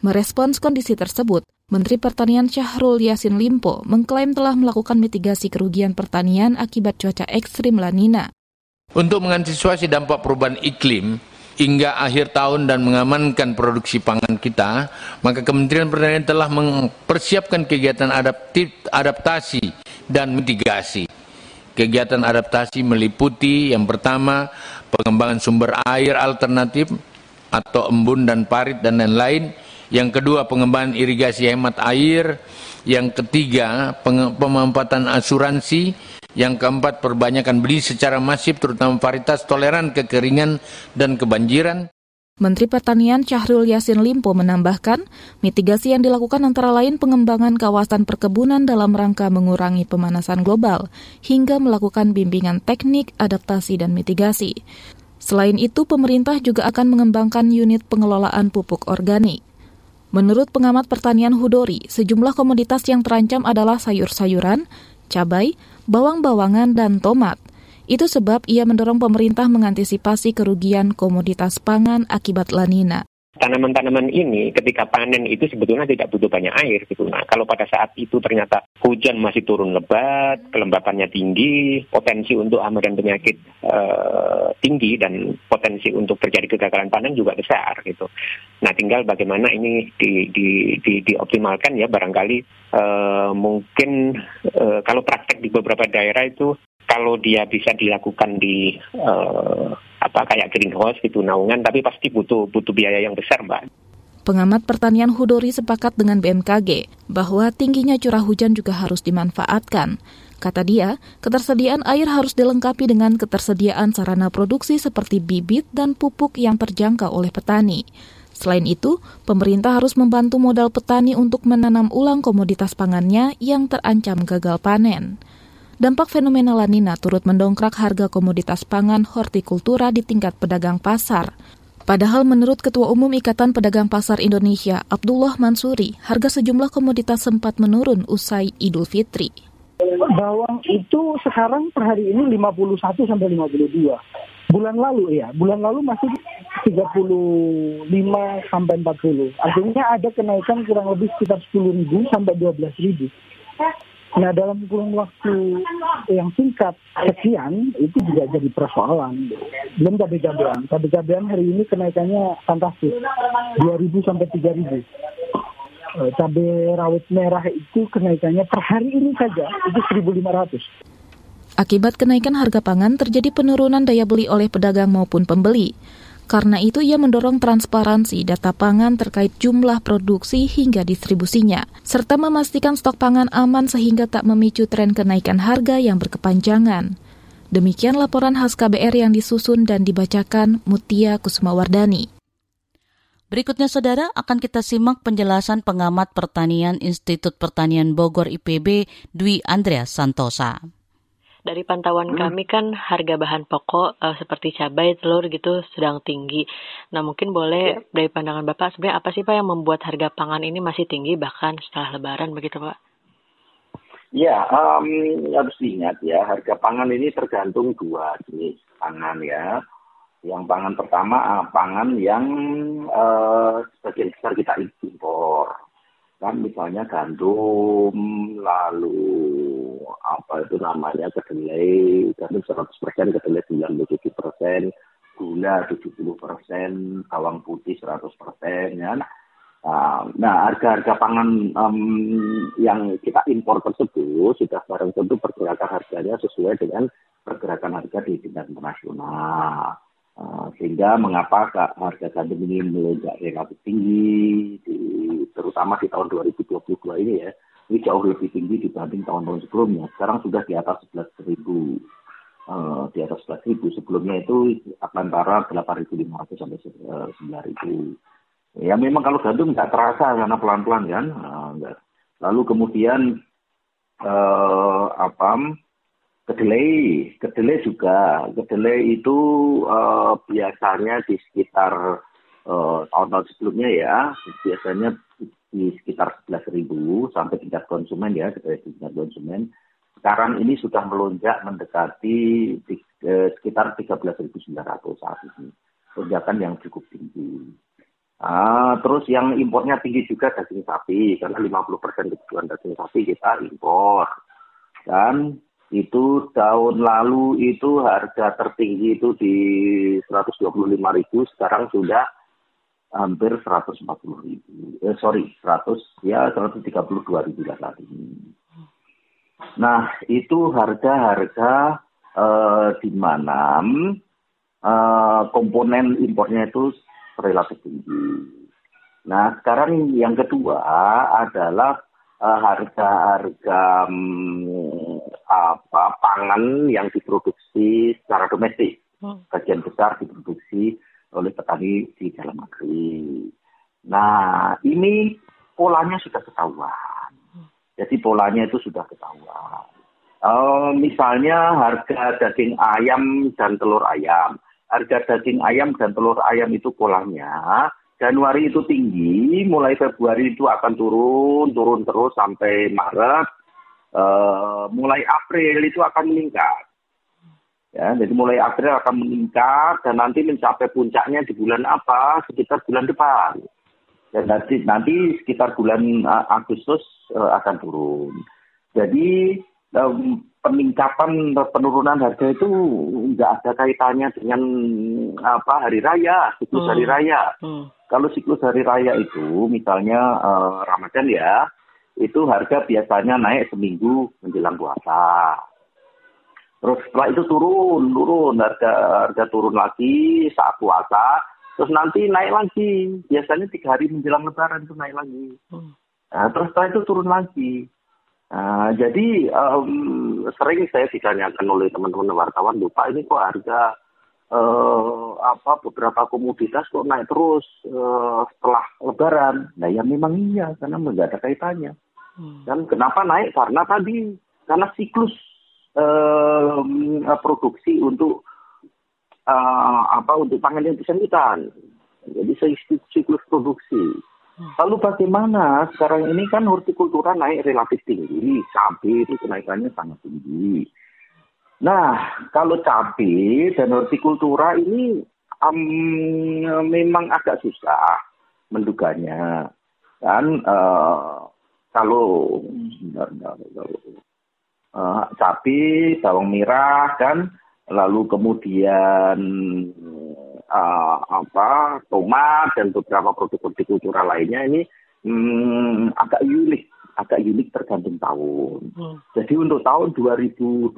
Merespons kondisi tersebut, Menteri Pertanian Syahrul Yasin Limpo mengklaim telah melakukan mitigasi kerugian pertanian akibat cuaca ekstrim La Nina. Untuk mengantisipasi dampak perubahan iklim, hingga akhir tahun dan mengamankan produksi pangan kita, maka Kementerian Pertanian telah mempersiapkan kegiatan adaptif, adaptasi dan mitigasi. Kegiatan adaptasi meliputi yang pertama pengembangan sumber air alternatif atau embun dan parit dan lain-lain. Yang kedua pengembangan irigasi hemat air. Yang ketiga pemanfaatan asuransi yang keempat, perbanyakan beli secara masif terutama varietas toleran kekeringan dan kebanjiran. Menteri Pertanian Syahrul Yasin Limpo menambahkan, mitigasi yang dilakukan antara lain pengembangan kawasan perkebunan dalam rangka mengurangi pemanasan global, hingga melakukan bimbingan teknik, adaptasi, dan mitigasi. Selain itu, pemerintah juga akan mengembangkan unit pengelolaan pupuk organik. Menurut pengamat pertanian Hudori, sejumlah komoditas yang terancam adalah sayur-sayuran, cabai, bawang-bawangan, dan tomat. Itu sebab ia mendorong pemerintah mengantisipasi kerugian komoditas pangan akibat lanina tanaman-tanaman ini ketika panen itu sebetulnya tidak butuh banyak air gitu. Nah, kalau pada saat itu ternyata hujan masih turun lebat, kelembapannya tinggi, potensi untuk hama dan penyakit uh, tinggi dan potensi untuk terjadi kegagalan panen juga besar gitu. Nah, tinggal bagaimana ini di, di, di, dioptimalkan ya barangkali uh, mungkin uh, kalau praktek di beberapa daerah itu kalau dia bisa dilakukan di uh, apa kayak greenhouse gitu naungan tapi pasti butuh butuh biaya yang besar mbak. Pengamat pertanian Hudori sepakat dengan BMKG bahwa tingginya curah hujan juga harus dimanfaatkan. Kata dia, ketersediaan air harus dilengkapi dengan ketersediaan sarana produksi seperti bibit dan pupuk yang terjangkau oleh petani. Selain itu, pemerintah harus membantu modal petani untuk menanam ulang komoditas pangannya yang terancam gagal panen. Dampak fenomena lanina turut mendongkrak harga komoditas pangan hortikultura di tingkat pedagang pasar. Padahal menurut Ketua Umum Ikatan Pedagang Pasar Indonesia, Abdullah Mansuri, harga sejumlah komoditas sempat menurun usai Idul Fitri. Bawang itu sekarang per hari ini 51 sampai 52. Bulan lalu ya, bulan lalu masih 35 sampai 40. Artinya ada kenaikan kurang lebih sekitar 10 ribu sampai 12 ribu. Nah dalam kurun waktu yang singkat sekian itu juga jadi persoalan. Belum. Cabai cabean hari ini kenaikannya fantastis, 2.000 sampai 3.000. Eh, cabai rawit merah itu kenaikannya per hari ini saja itu 1.500. Akibat kenaikan harga pangan terjadi penurunan daya beli oleh pedagang maupun pembeli. Karena itu ia mendorong transparansi data pangan terkait jumlah produksi hingga distribusinya, serta memastikan stok pangan aman sehingga tak memicu tren kenaikan harga yang berkepanjangan. Demikian laporan khas KBR yang disusun dan dibacakan Mutia Kusumawardani. Berikutnya saudara akan kita simak penjelasan pengamat pertanian Institut Pertanian Bogor IPB Dwi Andreas Santosa dari pantauan hmm. kami kan harga bahan pokok uh, seperti cabai, telur gitu sedang tinggi. Nah mungkin boleh ya. dari pandangan Bapak sebenarnya apa sih Pak yang membuat harga pangan ini masih tinggi bahkan setelah Lebaran begitu Pak? Ya, um, harus diingat ya harga pangan ini tergantung dua jenis pangan ya. Yang pangan pertama uh, pangan yang uh, sebagian besar kita impor kan misalnya gandum lalu apa itu namanya kedelai gandum 100 persen kedelai 97 persen gula 70 persen bawang putih 100 persen ya. Nah harga-harga pangan um, yang kita impor tersebut sudah barang tentu pergerakan harganya sesuai dengan pergerakan harga di tingkat internasional Uh, sehingga mengapa harga gandum ini melonjak relatif tinggi, di, terutama di tahun 2022 ini ya, ini jauh lebih tinggi dibanding tahun-tahun sebelumnya. Sekarang sudah di atas 11 ribu, uh, di atas 11 ribu. Sebelumnya itu antara 8.500 sampai 9 ribu. Ya memang kalau gandum nggak terasa karena pelan-pelan kan. Uh, Lalu kemudian uh, apa? Kedelai, kedelai juga. Kedelai itu uh, biasanya di sekitar uh, tahun-tahun sebelumnya ya, biasanya di sekitar 11.000 sampai tingkat konsumen ya, kedelai tingkat konsumen. Sekarang ini sudah melonjak mendekati di, uh, sekitar 13.900 saat ini. Lonjakan yang cukup tinggi. Uh, terus yang impornya tinggi juga daging sapi, karena 50% kebutuhan daging sapi kita impor. Dan itu tahun lalu itu harga tertinggi itu di 125.000 sekarang sudah hampir 140 ribu. Eh, sorry 100 ya 132 ribu lah saat ini. Nah itu harga-harga eh, di mana eh, komponen impornya itu relatif tinggi. Nah sekarang yang kedua adalah Eh, harga-harga um, apa pangan yang diproduksi secara domestik. Hmm. Bagian besar diproduksi oleh petani di dalam negeri. Nah, ini polanya sudah ketahuan. Jadi polanya itu sudah ketahuan. Uh, misalnya harga daging ayam dan telur ayam. Harga daging ayam dan telur ayam itu polanya Januari itu tinggi, mulai Februari itu akan turun, turun terus sampai Maret. Uh, mulai April itu akan meningkat. Ya, jadi mulai April akan meningkat dan nanti mencapai puncaknya di bulan apa? Sekitar bulan depan. Dan nanti, nanti sekitar bulan uh, Agustus uh, akan turun. Jadi um, peningkatan penurunan harga itu nggak ada kaitannya dengan apa hari raya, siklus hmm. hari raya. Hmm. Kalau siklus hari raya itu, misalnya uh, Ramadan ya, itu harga biasanya naik seminggu menjelang puasa. Terus setelah itu turun, turun harga harga turun lagi saat puasa, terus nanti naik lagi. Biasanya tiga hari menjelang Lebaran itu naik lagi. Hmm. Nah, terus setelah itu turun lagi. Nah, jadi um, sering saya ditanyakan oleh teman-teman wartawan, lupa ini kok harga uh, apa beberapa komoditas kok naik terus uh, setelah Lebaran. Nah, ya memang iya karena nggak ada kaitannya. Hmm. Dan kenapa naik? Karena tadi karena siklus uh, produksi untuk uh, apa untuk pangan yang bersangkutan. Jadi siklus produksi. Lalu bagaimana sekarang ini kan hortikultura naik relatif tinggi, cabai itu kenaikannya sangat tinggi. Nah, kalau cabai dan hortikultura ini um, memang agak susah menduganya. Dan uh, kalau uh, cabai, bawang merah, dan lalu kemudian uh, apa tomat dan beberapa produk hortikultura lainnya ini hmm, agak unik agak unik tergantung tahun. Hmm. Jadi untuk tahun 2022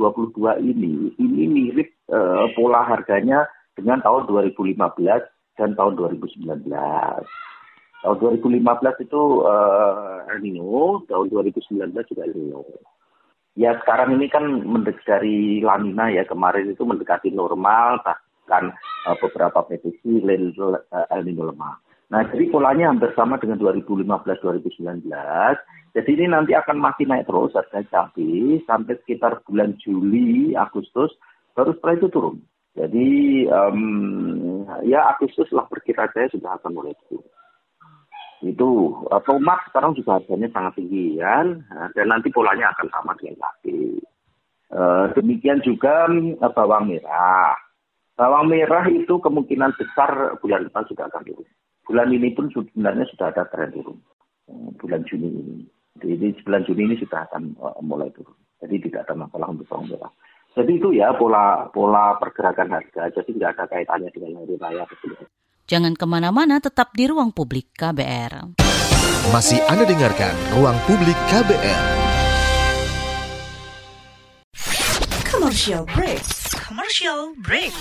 ini ini mirip uh, pola harganya dengan tahun 2015 dan tahun 2019. Tahun 2015 itu uh, El Nino, tahun 2019 juga El Nino. Ya sekarang ini kan mendekati lanina ya kemarin itu mendekati normal, bahkan uh, beberapa prediksi uh, El Nino lemah. Nah, jadi polanya hampir sama dengan 2015-2019. Jadi ini nanti akan masih naik terus harga cabai sampai sekitar bulan Juli, Agustus, baru setelah itu turun. Jadi um, ya Agustus lah perkiraan saya sudah akan mulai turun. Itu uh, tomat sekarang juga harganya sangat tinggi nah, dan nanti polanya akan sama dengan cabai. Uh, demikian juga uh, bawang merah. Bawang merah itu kemungkinan besar bulan depan sudah akan turun bulan ini pun sebenarnya sudah ada tren turun. Eh, bulan Juni ini. Jadi bulan Juni ini sudah akan mulai turun. Jadi tidak ada masalah untuk bawang merah. Jadi itu ya pola pola pergerakan harga. Jadi tidak ada kaitannya dengan hari raya. Jangan ke mana-mana, tetap di ruang publik KBR. Masih Anda dengarkan ruang publik KBR. Commercial break. Commercial break.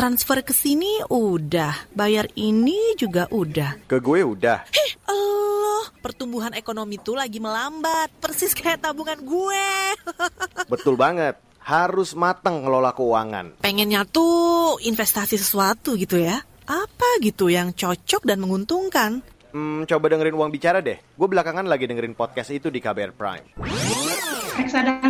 transfer ke sini udah, bayar ini juga udah. Ke gue udah. Heh, Allah, pertumbuhan ekonomi tuh lagi melambat, persis kayak tabungan gue. Betul banget, harus matang ngelola keuangan. Pengennya tuh investasi sesuatu gitu ya. Apa gitu yang cocok dan menguntungkan? Hmm, coba dengerin uang bicara deh. Gue belakangan lagi dengerin podcast itu di KBR Prime reksadana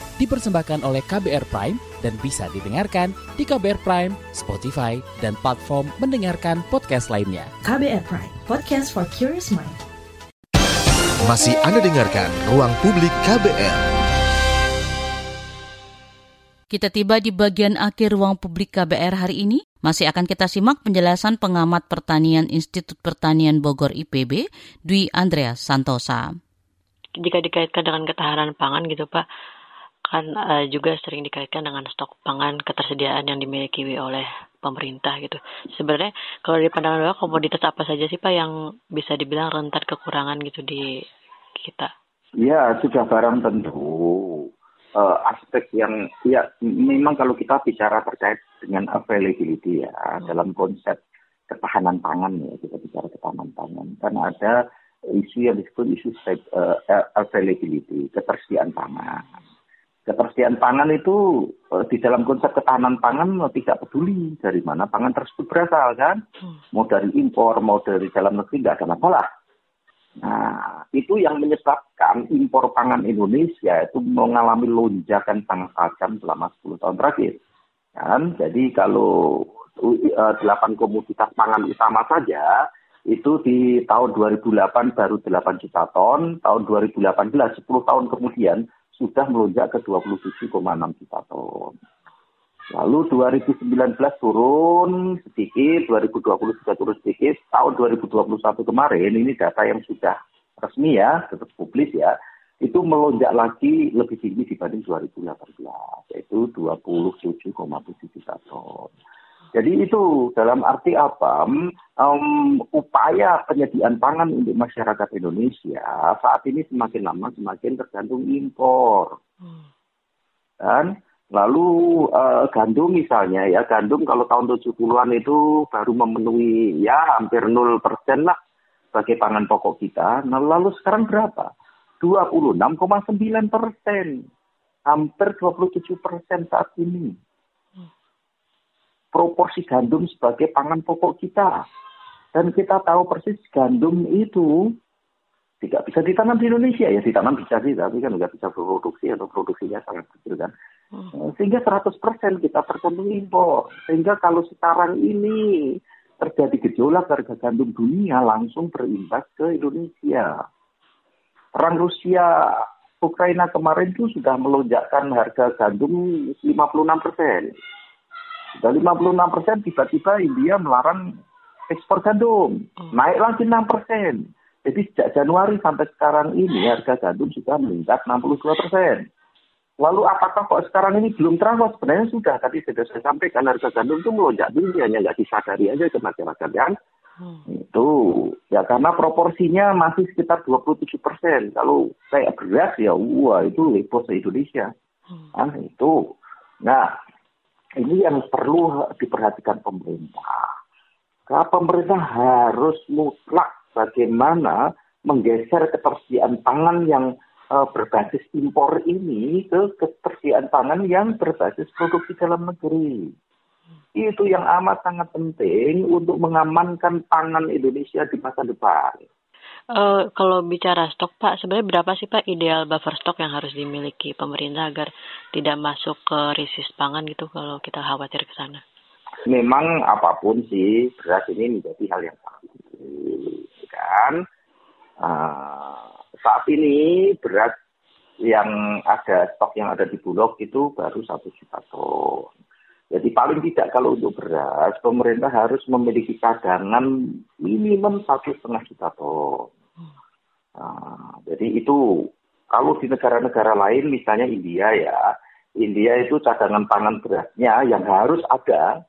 dipersembahkan oleh KBR Prime dan bisa didengarkan di KBR Prime, Spotify, dan platform mendengarkan podcast lainnya. KBR Prime, podcast for curious mind. Masih Anda dengarkan Ruang Publik KBR. Kita tiba di bagian akhir ruang publik KBR hari ini. Masih akan kita simak penjelasan pengamat pertanian Institut Pertanian Bogor IPB, Dwi Andreas Santosa. Jika dikaitkan dengan ketahanan pangan gitu Pak, kan uh, juga sering dikaitkan dengan stok pangan ketersediaan yang dimiliki oleh pemerintah gitu. Sebenarnya kalau di pandangan Bapak komoditas apa saja sih Pak yang bisa dibilang rentan kekurangan gitu di kita? Ya sudah barang tentu uh, aspek yang ya memang kalau kita bicara terkait dengan availability ya hmm. dalam konsep ketahanan pangan ya kita bicara ketahanan pangan kan ada isu yang disebut isu uh, availability ketersediaan pangan ketersediaan pangan itu eh, di dalam konsep ketahanan pangan tidak peduli dari mana pangan tersebut berasal kan? Hmm. mau dari impor mau dari dalam negeri tidak ada masalah. Nah itu yang menyebabkan impor pangan Indonesia itu mengalami lonjakan sangat tajam selama 10 tahun terakhir. Kan? Jadi kalau uh, delapan komoditas pangan utama saja itu di tahun 2008 baru 8 juta ton tahun 2018 10 tahun kemudian sudah melonjak ke 27,6 juta ton. Lalu 2019 turun sedikit, 2020 juga turun sedikit. Tahun 2021 kemarin, ini data yang sudah resmi ya, tetap publis ya, itu melonjak lagi lebih tinggi dibanding 2018, yaitu 27,7 juta ton. Jadi itu dalam arti apa? Um, upaya penyediaan pangan untuk masyarakat Indonesia saat ini semakin lama semakin tergantung impor. Dan lalu uh, gandum misalnya ya gandum kalau tahun 70-an itu baru memenuhi ya hampir 0% lah sebagai pangan pokok kita. Nah, lalu sekarang berapa? 26,9 persen. Hampir 27 persen saat ini. Proporsi gandum sebagai pangan pokok kita. Dan kita tahu persis gandum itu tidak bisa ditanam di Indonesia. Ya ditanam bisa sih tapi kan nggak bisa produksi atau produksinya sangat kecil kan. Hmm. sehingga 100% kita tergantung impor. Sehingga kalau sekarang ini terjadi gejolak harga gandum dunia langsung berimbas ke Indonesia. Perang Rusia Ukraina kemarin itu sudah melonjakkan harga gandum 56 persen sudah 56 persen tiba-tiba India melarang ekspor gandum hmm. naik lagi 6 persen jadi sejak Januari sampai sekarang ini harga gandum sudah meningkat 62 persen. Lalu apakah kok sekarang ini belum terasa? Sebenarnya sudah. Tadi sudah saya sampaikan harga gandum itu melonjak tinggi hanya nggak disadari aja ke masyarakat kan. Hmm. Itu ya karena proporsinya masih sekitar 27 persen. Kalau kayak beras ya wah itu lepo se Indonesia. Hmm. Nah, itu. Nah ini yang perlu diperhatikan pemerintah. Karena pemerintah harus mutlak bagaimana menggeser ketersediaan pangan yang uh, berbasis impor ini ke ketersediaan pangan yang berbasis produksi dalam negeri. Itu yang amat sangat penting untuk mengamankan pangan Indonesia di masa depan. Uh, kalau bicara stok Pak, sebenarnya berapa sih Pak ideal buffer stok yang harus dimiliki pemerintah agar tidak masuk ke krisis pangan gitu kalau kita khawatir ke sana? Memang apa pun sih beras ini menjadi hal yang sangat penting kan uh, saat ini beras yang ada stok yang ada di Bulog itu baru satu juta ton. Jadi paling tidak kalau untuk beras pemerintah harus memiliki cadangan minimum satu setengah juta ton. Nah, jadi itu kalau di negara-negara lain misalnya India ya, India itu cadangan pangan berasnya yang harus ada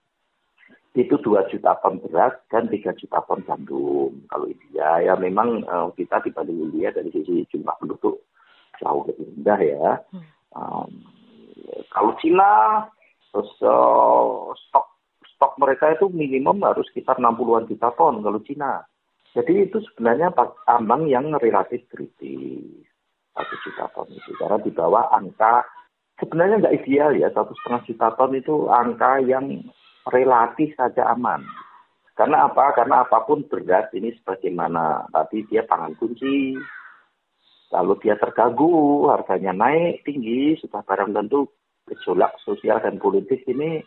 itu 2 juta ton beras dan 3 juta ton gandum. Kalau India ya memang uh, kita dibanding India dari sisi jumlah penduduk jauh lebih rendah ya. Um, kalau Cina terus uh, stok stok mereka itu minimum harus sekitar 60-an juta ton kalau Cina. Jadi itu sebenarnya ambang yang relatif kritis satu juta ton itu karena di bawah angka sebenarnya nggak ideal ya satu setengah juta ton itu angka yang relatif saja aman. Karena apa? Karena apa pun beras ini sebagaimana tadi dia pangan kunci. Kalau dia terganggu, harganya naik tinggi, sudah barang tentu gejolak sosial dan politik ini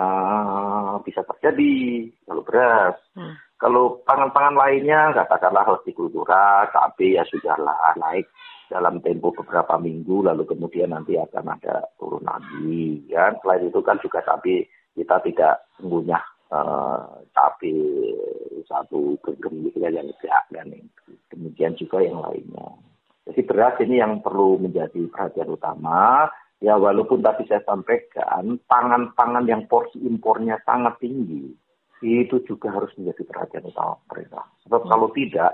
uh, bisa terjadi kalau beras. Hmm. Kalau pangan-pangan lainnya, katakanlah hortikultura, cabai ya sudahlah naik dalam tempo beberapa minggu, lalu kemudian nanti akan ada turun lagi. Ya. Selain itu kan juga cabai kita tidak mengunyah uh, cabai satu genggam gitu ya yang tidak dan demikian juga yang lainnya. Jadi beras ini yang perlu menjadi perhatian utama. Ya walaupun tadi saya sampaikan pangan-pangan yang porsi impornya sangat tinggi itu juga harus menjadi perhatian utama pemerintah. Sebab hmm. kalau tidak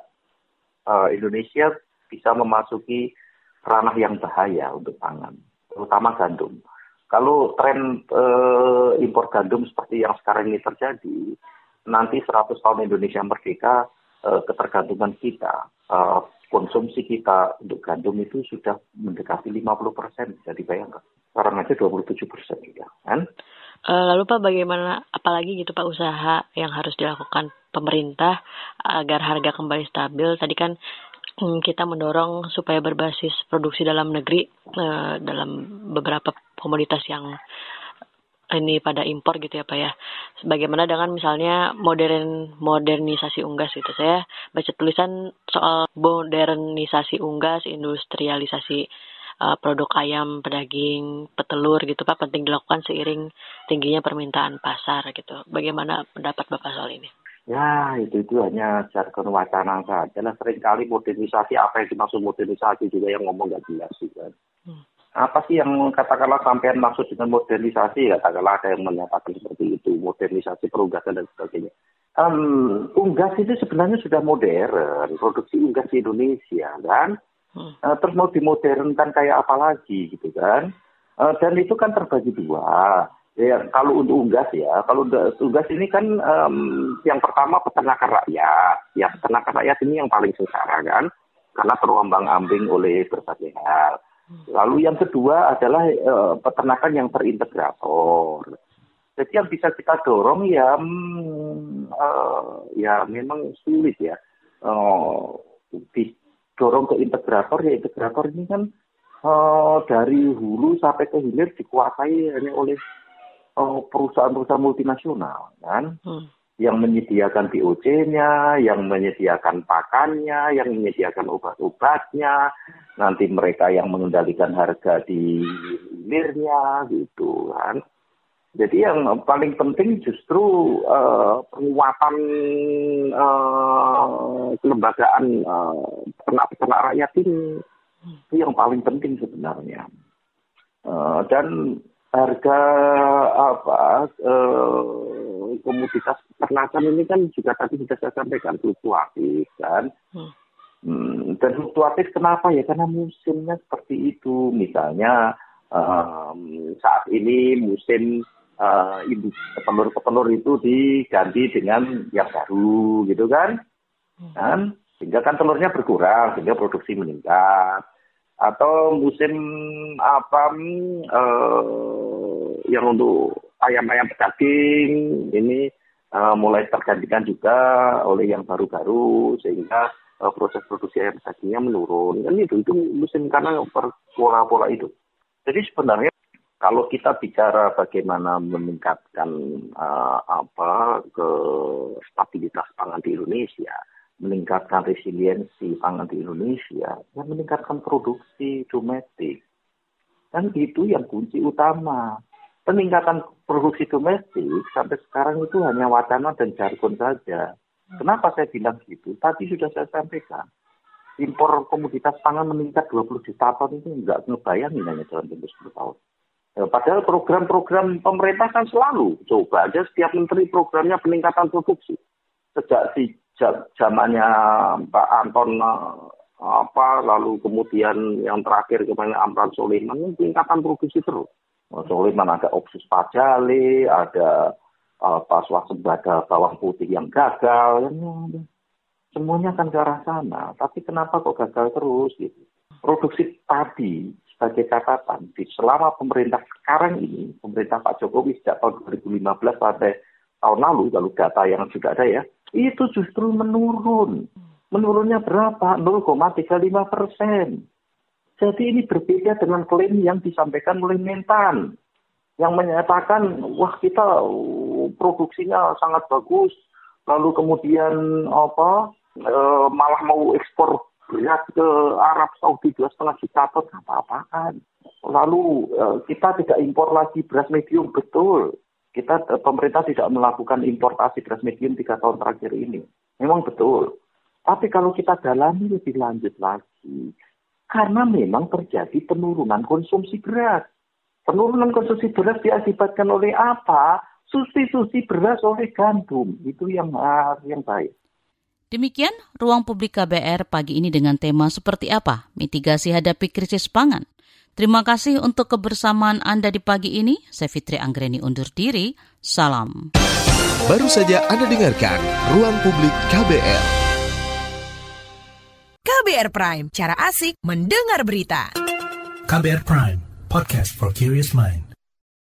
uh, Indonesia bisa memasuki ranah yang bahaya untuk pangan, terutama gandum. Kalau tren uh, impor gandum seperti yang sekarang ini terjadi, nanti 100 tahun Indonesia merdeka, uh, ketergantungan kita, uh, konsumsi kita untuk gandum itu sudah mendekati 50 persen, bisa dibayangkan. Sekarang aja 27 persen juga, kan? Lalu Pak bagaimana apalagi gitu Pak usaha yang harus dilakukan pemerintah agar harga kembali stabil? Tadi kan Hmm, kita mendorong supaya berbasis produksi dalam negeri uh, dalam beberapa komoditas yang ini pada impor gitu ya Pak ya. Bagaimana dengan misalnya modern modernisasi unggas gitu. Saya baca tulisan soal modernisasi unggas, industrialisasi uh, produk ayam, pedaging, petelur gitu Pak penting dilakukan seiring tingginya permintaan pasar gitu. Bagaimana pendapat Bapak soal ini? Ya, itu itu hanya jargon wacana saja lah. Seringkali modernisasi, apa yang dimaksud modernisasi juga yang ngomong gak jelas sih kan. Hmm. Apa sih yang katakanlah sampean maksud dengan modernisasi? Katakanlah ada yang menyatakan seperti itu, modernisasi perunggasan dan sebagainya. Um, unggas itu sebenarnya sudah modern, produksi unggas di Indonesia kan. Hmm. Uh, terus mau dimodernkan kayak apa lagi gitu kan. Uh, dan itu kan terbagi dua Ya, kalau untuk unggas ya, kalau untuk unggas ini kan um, yang pertama peternakan rakyat. Ya, peternakan rakyat ini yang paling sengsara kan, karena terombang ambing oleh berbagai hal. Lalu yang kedua adalah uh, peternakan yang terintegrator. Jadi yang bisa kita dorong ya, hmm, uh, ya memang sulit ya. Uh, didorong ke integrator ya integrator ini kan uh, dari hulu sampai ke hilir dikuasai hanya oleh Oh, perusahaan-perusahaan multinasional kan hmm. yang menyediakan BOC-nya, yang menyediakan pakannya, yang menyediakan obat-obatnya, nanti mereka yang mengendalikan harga di hilirnya gitu kan. Jadi yang paling penting justru uh, penguatan uh, kelembagaan uh, peternak-peternak rakyat ini itu yang paling penting sebenarnya. Uh, dan harga apa eh, komoditas peternakan ini kan juga tadi sudah saya sampaikan fluktuatif kan. Hmm. Hmm, dan fluktuatif kenapa ya? Karena musimnya seperti itu. Misalnya um, saat ini musim uh, petelur-petelur itu diganti dengan yang baru gitu kan. Hmm. kan? Sehingga kan telurnya berkurang, sehingga produksi meningkat atau musim apa uh, yang untuk ayam-ayam daging ini uh, mulai tergantikan juga oleh yang baru-baru sehingga uh, proses produksi ayam dagingnya menurun kan itu itu musim karena pola-pola itu jadi sebenarnya kalau kita bicara bagaimana meningkatkan uh, apa ke stabilitas pangan di Indonesia meningkatkan resiliensi pangan di Indonesia, yang meningkatkan produksi domestik. Dan itu yang kunci utama. Peningkatan produksi domestik sampai sekarang itu hanya wacana dan jargon saja. Kenapa saya bilang gitu? Tadi sudah saya sampaikan. Impor komoditas pangan meningkat 20 juta ton itu nggak ngebayangin hanya dalam tempo 10 tahun. Ya, padahal program-program pemerintah kan selalu coba aja setiap menteri programnya peningkatan produksi. Sejak si zamannya Pak Anton eh, apa lalu kemudian yang terakhir kemarin Amran Soliman tingkatan produksi terus. Oh, Soliman ada opsus pajale, ada apa swasembada bawang putih yang gagal, semuanya kan ke arah sana. Tapi kenapa kok gagal terus gitu? Produksi tadi sebagai catatan di selama pemerintah sekarang ini, pemerintah Pak Jokowi sejak tahun 2015 sampai tahun lalu, lalu data yang sudah ada ya, itu justru menurun. Menurunnya berapa? 0,35 persen. Jadi ini berbeda dengan klaim yang disampaikan oleh Mentan. Yang menyatakan, wah kita uh, produksinya sangat bagus. Lalu kemudian apa e, malah mau ekspor beras ke Arab Saudi dua setengah juta ton apa-apaan. Lalu e, kita tidak impor lagi beras medium betul kita eh, pemerintah tidak melakukan importasi beras medium tiga tahun terakhir ini. Memang betul. Tapi kalau kita dalami lebih lanjut lagi, karena memang terjadi penurunan konsumsi beras. Penurunan konsumsi beras diakibatkan oleh apa? Substitusi beras oleh gandum. Itu yang yang baik. Demikian ruang publik KBR pagi ini dengan tema seperti apa mitigasi hadapi krisis pangan. Terima kasih untuk kebersamaan Anda di pagi ini. Saya Fitri Anggreni undur diri. Salam. Baru saja Anda dengarkan Ruang Publik KBR. KBR Prime, cara asik mendengar berita. KBR Prime, podcast for curious mind.